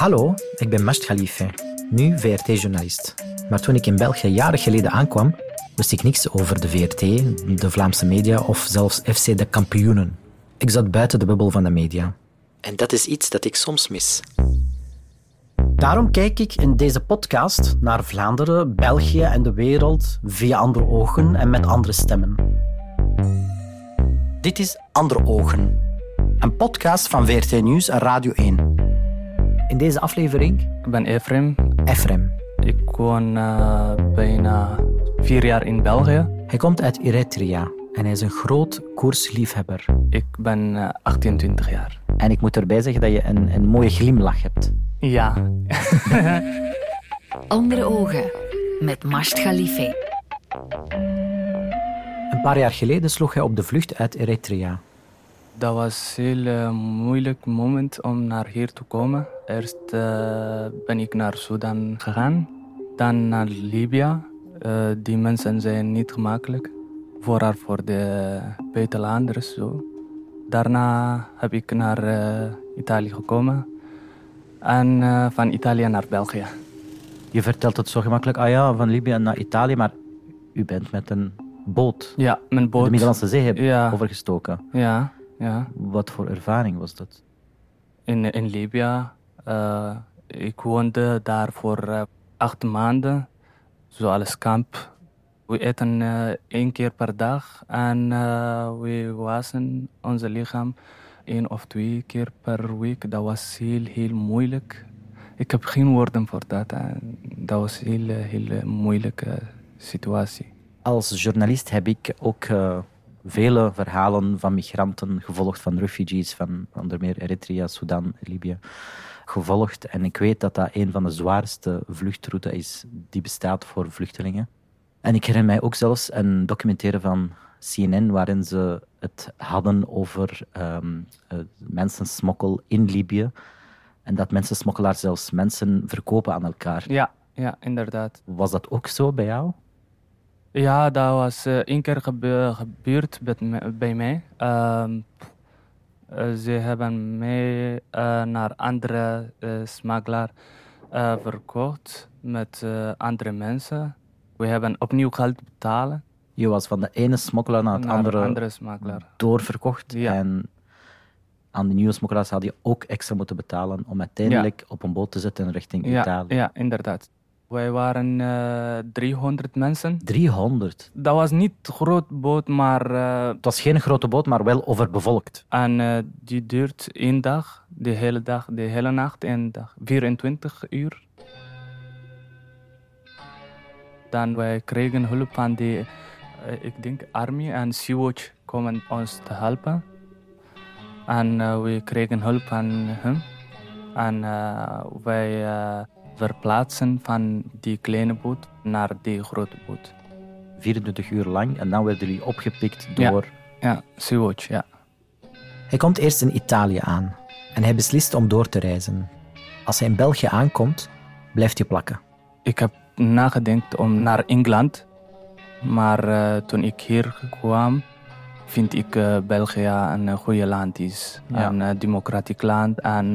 Hallo, ik ben Masht Khalife, nu VRT-journalist. Maar toen ik in België jaren geleden aankwam, wist ik niks over de VRT, de Vlaamse media of zelfs FC de Kampioenen. Ik zat buiten de bubbel van de media. En dat is iets dat ik soms mis. Daarom kijk ik in deze podcast naar Vlaanderen, België en de wereld via andere ogen en met andere stemmen. Dit is Andere Ogen, een podcast van VRT Nieuws en Radio 1. In deze aflevering... Ik ben Efrem. Efrem. Ik woon uh, bijna vier jaar in België. Hij komt uit Eritrea en hij is een groot koersliefhebber. Ik ben uh, 28 jaar. En ik moet erbij zeggen dat je een, een mooie glimlach hebt. Ja. Andere ogen met Masht Khalife. Een paar jaar geleden sloeg hij op de vlucht uit Eritrea. Dat was een heel uh, moeilijk moment om naar hier te komen. Eerst uh, ben ik naar Sudan gegaan, dan naar Libië. Uh, die mensen zijn niet gemakkelijk, vooral voor de buitenlanders. Zo. Daarna heb ik naar Italië gekomen en van Italië naar België. Je vertelt het zo gemakkelijk, ah ja, van Libië naar Italië, maar u bent met een boot. Ja, mijn boot. De Middellandse Zee heb ja. overgestoken. Ja, ja. Wat voor ervaring was dat? In, in Libië. Uh, ik woonde daar voor uh, acht maanden. Zoals kamp. We eten uh, één keer per dag. En we wassen ons lichaam één of twee keer per week. Dat was heel, heel moeilijk. Ik heb geen woorden voor dat. Dat was een heel, heel moeilijke situatie. Als journalist heb ik ook vele verhalen van migranten gevolgd, van refugees, van onder meer Eritrea, Sudan, Libië, gevolgd. En ik weet dat dat een van de zwaarste vluchtroutes is die bestaat voor vluchtelingen. En ik herinner mij ook zelfs een documentaire van CNN waarin ze het hadden over um, mensensmokkel in Libië. En dat mensensmokkelaars zelfs mensen verkopen aan elkaar. Ja, ja, inderdaad. Was dat ook zo bij jou? Ja, dat was uh, één keer gebe gebeurd bij mij. Uh, ze hebben mij uh, naar andere smakelaar verkocht met andere mensen. We hebben opnieuw geld betalen. Je was van de ene smokkelaar naar het naar andere, andere doorverkocht. Ja. En aan de nieuwe smokkelaars had je ook extra moeten betalen om uiteindelijk Ja. op een boot te zitten richting Ja, Italië. ja, inderdaad. Wij waren eh 300 mensen. 300. Dat was niet een groot boot, maar eh, Het was geen grote boot, maar wel overbevolkt. en, eh, die duurt één dag, de hele dag, de hele nacht, één dag, 24 uur. Dan wij kregen hulp van de, eh, ik denk, army en Sea-Watch komen ons te helpen. En eh, we kregen hulp van hem. En eh, wij eh, verplaatsen van die kleine boot naar die grote boot. 24 uur lang. En dan werden jullie opgepikt Ja. door... Ja, Sea-Watch, ja. Hij komt eerst in Italië aan. En hij beslist om door te reizen. Als hij in België aankomt, blijft hij plakken. Ik heb nagedacht om naar Engeland. Maar eh, toen ik hier kwam, vind ik eh, België een eh, goede land is. Ja. Een eh, democratisch land. En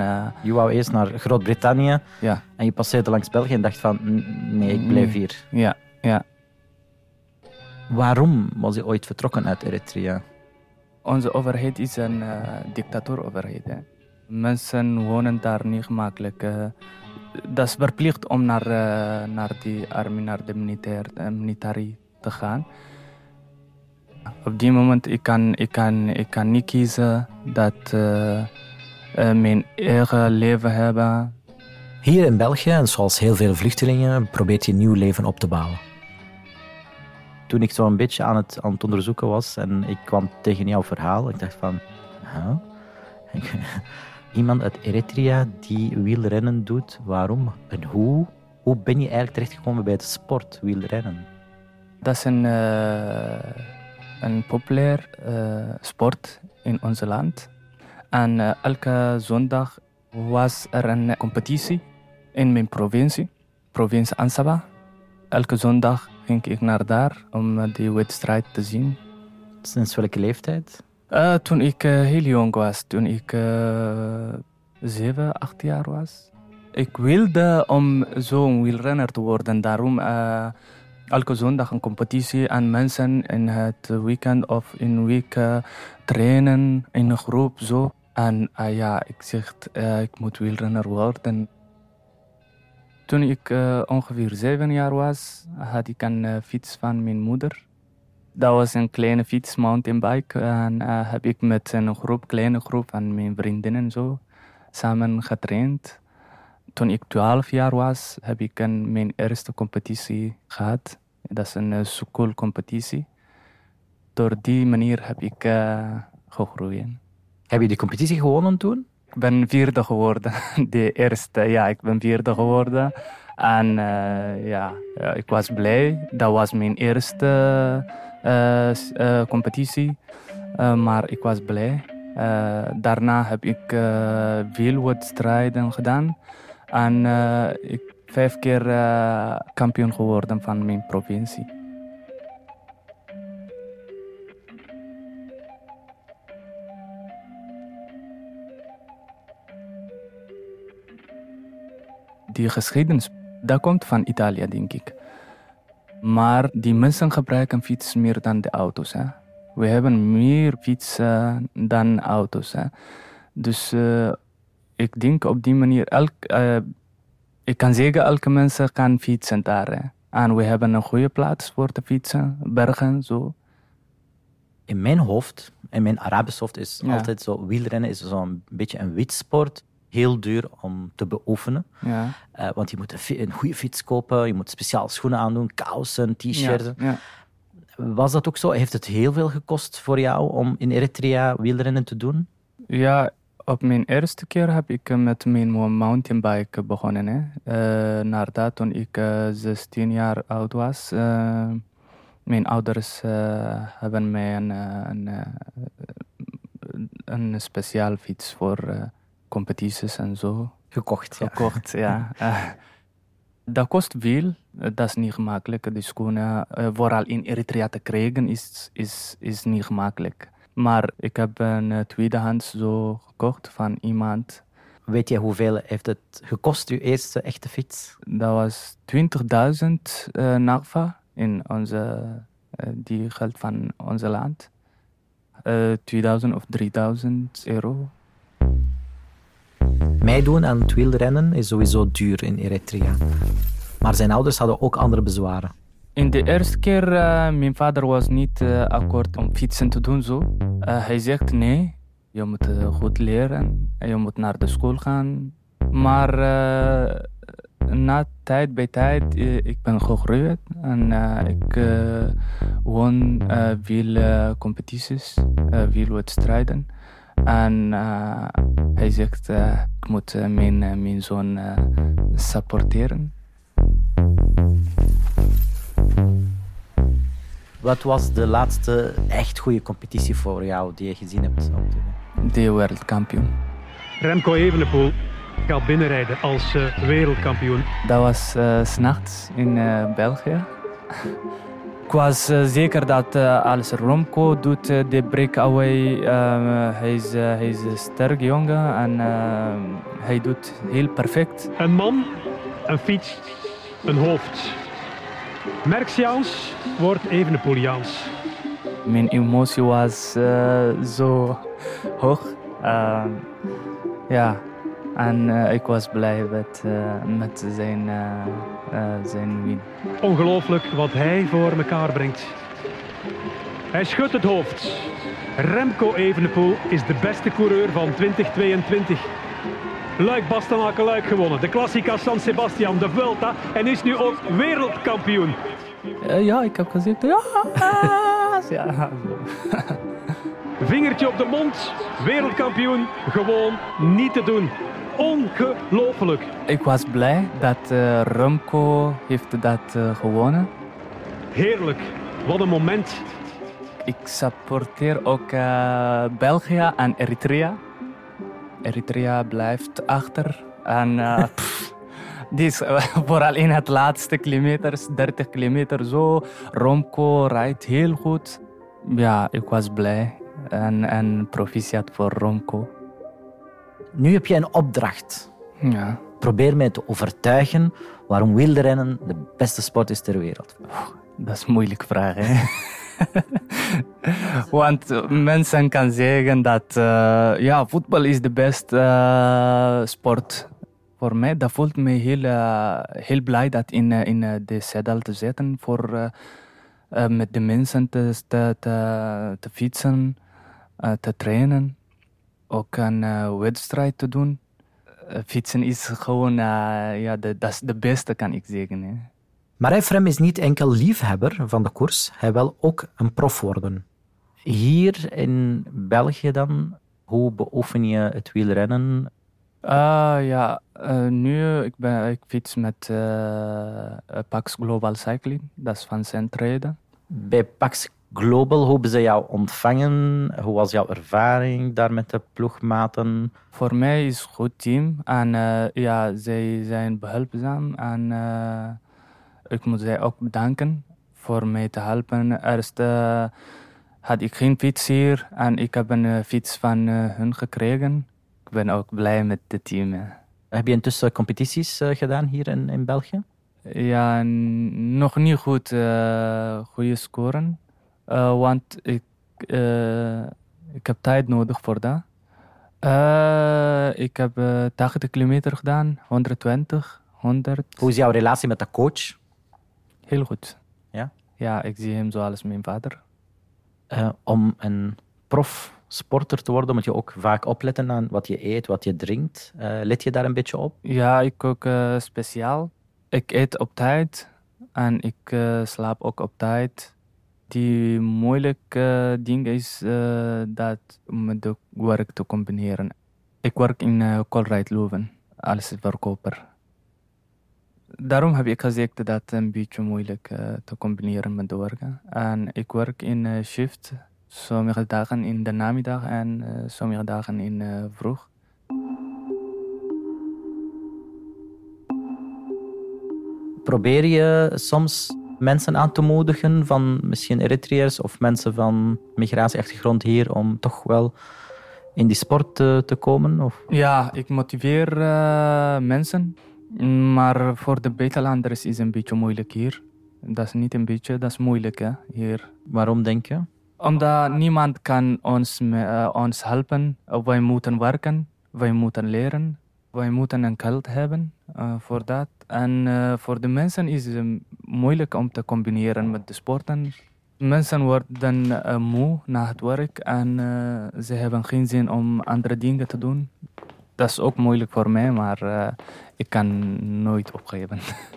Je wou eerst naar Groot-Brittannië ja, en je passeerde langs België en dacht van... "N- Nee, ik blijf Mm. hier. ja, ja. Waarom was hij ooit vertrokken uit Eritrea? Onze overheid is een uh, dictatuuroverheid. Hè. Mensen wonen daar niet gemakkelijk. eh. dat is verplicht om naar, naar die army, naar de militair, uh, military te gaan. Op die moment ik kan ik kan, ik kan niet kiezen dat eh, eh, mijn eigen leven hebben. Hier in België, en zoals heel veel vluchtelingen, probeert je een nieuw leven op te bouwen. Toen ik zo een beetje aan het, aan het onderzoeken was en ik kwam tegen jouw verhaal, ik dacht van... Huh? Iemand uit Eritrea die wielrennen doet, waarom en hoe? Hoe ben je eigenlijk terechtgekomen bij de sport, wielrennen? Dat is een, eh, een populair eh, sport in ons land. En eh, elke zondag was er een competitie in mijn provincie, provincie Ansaba. Elke zondag ging ik naar daar om eh, die wedstrijd te zien. Sinds welke leeftijd? Toen ik heel jong was, toen ik eh, zeven, acht jaar was. Ik wilde om zo'n wielrenner te worden. Daarom uh, elke zondag een competitie en mensen in het weekend of in week uh, trainen in een groep zo. En uh, ja, ik zeg, ik moet wielrenner worden. Toen ik ongeveer zeven jaar was, had ik een fiets van mijn moeder. Dat was een kleine fiets, mountainbike. En heb ik met een groep, kleine groep van mijn vriendinnen zo samen getraind. Toen ik 12 jaar was, heb ik een, mijn eerste competitie gehad. Dat is een uh, schoolcompetitie. Door die manier heb ik uh, gegroeid. Heb je die competitie gewonnen toen? Ik ben vierde geworden. De eerste, ja, ik ben vierde geworden. En uh, ja, ik was blij. Dat was mijn eerste competitie. maar ik was blij. daarna heb ik veel wedstrijden gedaan. En uh, ik vijf keer uh, kampioen geworden van mijn provincie. Die geschiedenis, dat komt van Italië, denk ik. Maar die mensen gebruiken fiets meer dan de auto's. Hè? We hebben meer fietsen dan auto's. Hè? Dus uh, ik denk op die manier, elk, uh, ik kan zeggen, elke mens kan fietsen daar. En we hebben een goede plaats voor te fietsen, bergen, zo. In mijn hoofd, in mijn Arabisch hoofd, is altijd zo, wielrennen is zo'n beetje een wit sport. Heel duur om te beoefenen. Ja. Uh, want je moet een, een, goede fiets kopen, je moet speciaal schoenen aandoen, kousen, t-shirts. Ja, Was dat ook zo? Heeft het heel veel gekost voor jou om in Eritrea wielrennen te doen? Ja, op mijn eerste keer heb ik eh, met mijn mountainbike begonnen. Hè. Uh, nadat toen ik uh, 16 jaar oud was, uh, mijn ouders hebben mij een, een, een speciaal fiets voor competities en zo gekocht. Gekocht, ja. ja. dat kost veel, dat is niet gemakkelijk. De schoenen, vooral in Eritrea te krijgen, is, is, is niet gemakkelijk. Maar ik heb een uh, tweedehands zo gekocht van iemand. Weet je hoeveel heeft het gekost, uw eerste echte fiets? Dat was 20.000 uh, NAGVA in onze, uh, die geld van onze land. 2000 of 3000 euro. Meedoen aan het wielrennen is sowieso duur in Eritrea. Maar zijn ouders hadden ook andere bezwaren. In de eerste keer, uh, mijn vader was niet uh, akkoord om fietsen te doen zo. Uh, hij zegt nee, je moet goed leren en je moet naar de school gaan. Maar na tijd bij tijd, ik ben gegroeid en ik won veel competities, veel wedstrijden. En hij zegt, ik moet mijn, mijn zoon supporteren. Wat was de laatste echt goede competitie voor jou die je gezien hebt? De wereldkampioen. Remco Evenepoel gaat binnenrijden als uh, wereldkampioen. Dat was uh, s'nachts in uh, België. Ik was zeker dat als Romco doet de breakaway, hij, is, hij is een sterk jongen en hij doet heel perfect. Een man, een fiets, een hoofd. Merksiaans wordt Evenepoeliaans. Mijn emotie was uh, zo hoog. Uh, ja, en uh, ik was blij met, met zijn, zijn win. Ongelooflijk wat hij voor elkaar brengt. Hij schudt het hoofd. Remco Evenepoel is de beste coureur van 2022. Luik Bastenaken Luik gewonnen. De Classica San Sebastian, de Vuelta. En is nu ook wereldkampioen. Uh, ja, ik heb gezegd ja. ja. Vingertje op de mond, wereldkampioen, gewoon niet te doen. Ongelooflijk. Ik was blij dat uh, Remco heeft dat uh, gewonnen. Heerlijk, wat een moment. Ik supporteer ook België en Eritrea. Eritrea blijft achter. En uh, pff, die is vooral in het laatste kilometers, 30 kilometer zo. Romco rijdt heel goed. Ja, ik was blij. En, en proficiat voor Romco. Nu heb je een opdracht. Ja. probeer mij te overtuigen waarom wielrennen de beste sport is ter wereld. Dat is een moeilijke vraag, hè? Want mensen kan zeggen dat uh, ja, voetbal is de beste uh, sport. Voor mij, dat voelt me heel, uh, heel blij dat in, in de zadel te zitten. Voor met de mensen te, te, te, fietsen, te trainen. Ook een wedstrijd te doen. fietsen is gewoon ja, de, de beste, kan ik zeggen. Hè. Maar Efrem is niet enkel liefhebber van de koers, hij wil ook een prof worden. Hier in België dan, hoe beoefen je het wielrennen? Uh, ja, uh, nu ik, ben, ik fiets met uh, Pax Global Cycling, dat is van Centreden. Bij Pax Global, hoe hebben ze jou ontvangen? Hoe was jouw ervaring daar met de ploegmaten? Voor mij is het een goed team en ja, zij zijn behulpzaam en ik moet zij ook bedanken voor mij te helpen. Eerst uh, had ik geen fiets hier en ik heb een uh, fiets van uh, hun gekregen. Ik ben ook blij met het team. Heb je intussen competities gedaan hier in, in België? Ja, nog niet goed goede scoren. want ik, ik heb tijd nodig voor dat. ik heb 80 kilometer gedaan, 120, 100. Hoe is jouw relatie met de coach? Heel goed. Ja? Ja, ik zie hem zoals mijn vader. Uh, om een profsporter te worden, moet je ook vaak opletten aan wat je eet, wat je drinkt. Uh, let je daar een beetje op? Ja, ik ook uh, speciaal. Ik eet op tijd en ik slaap ook op tijd. Die moeilijke ding is dat met de werk te combineren. Ik werk in uh, Leuven als verkoper. Daarom heb ik gezegd dat het een beetje moeilijk uh, te combineren met de werken. En ik werk in uh, shift, sommige dagen in de namiddag en uh, sommige dagen in vroeg. Probeer je soms mensen aan te moedigen van misschien Eritreërs of mensen van migratieachtergrond hier om toch wel in die sport te, te komen? Of? Ja, ik motiveer mensen maar voor de buitenlanders is het een beetje moeilijk hier. Dat is niet een beetje, dat is moeilijk hè, hier. Waarom denk je? Omdat niemand kan ons, uh, ons helpen. Wij moeten werken, wij moeten leren, wij moeten een geld hebben uh, voor dat. En uh, voor de mensen is het moeilijk om te combineren met de sporten. Mensen worden moe na het werk en ze hebben geen zin om andere dingen te doen. Dat is ook moeilijk voor mij, maar ik kan nooit opgeven.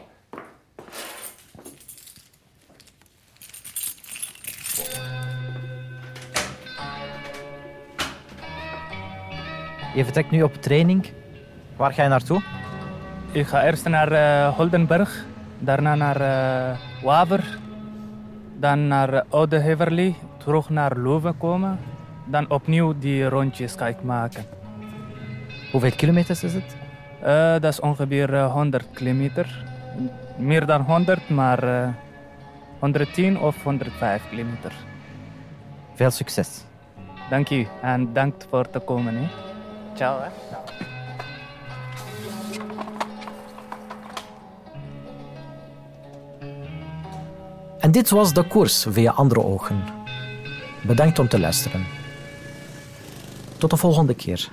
Je vertrekt nu op training. Waar ga je naartoe? Ik ga eerst naar uh, Holdenberg, daarna naar uh, Waver, dan naar Oude Heverlee, terug naar Leuven komen. Dan opnieuw die rondjes ga ik maken. Hoeveel kilometers is het? Uh, dat is ongeveer 100 kilometer. Meer dan 100, maar uh, 110 of 105 kilometer. Veel succes. Dank je en dank voor te komen. Hè. Ciao. Hè. En dit was de koers via andere ogen. Bedankt om te luisteren. Tot de volgende keer.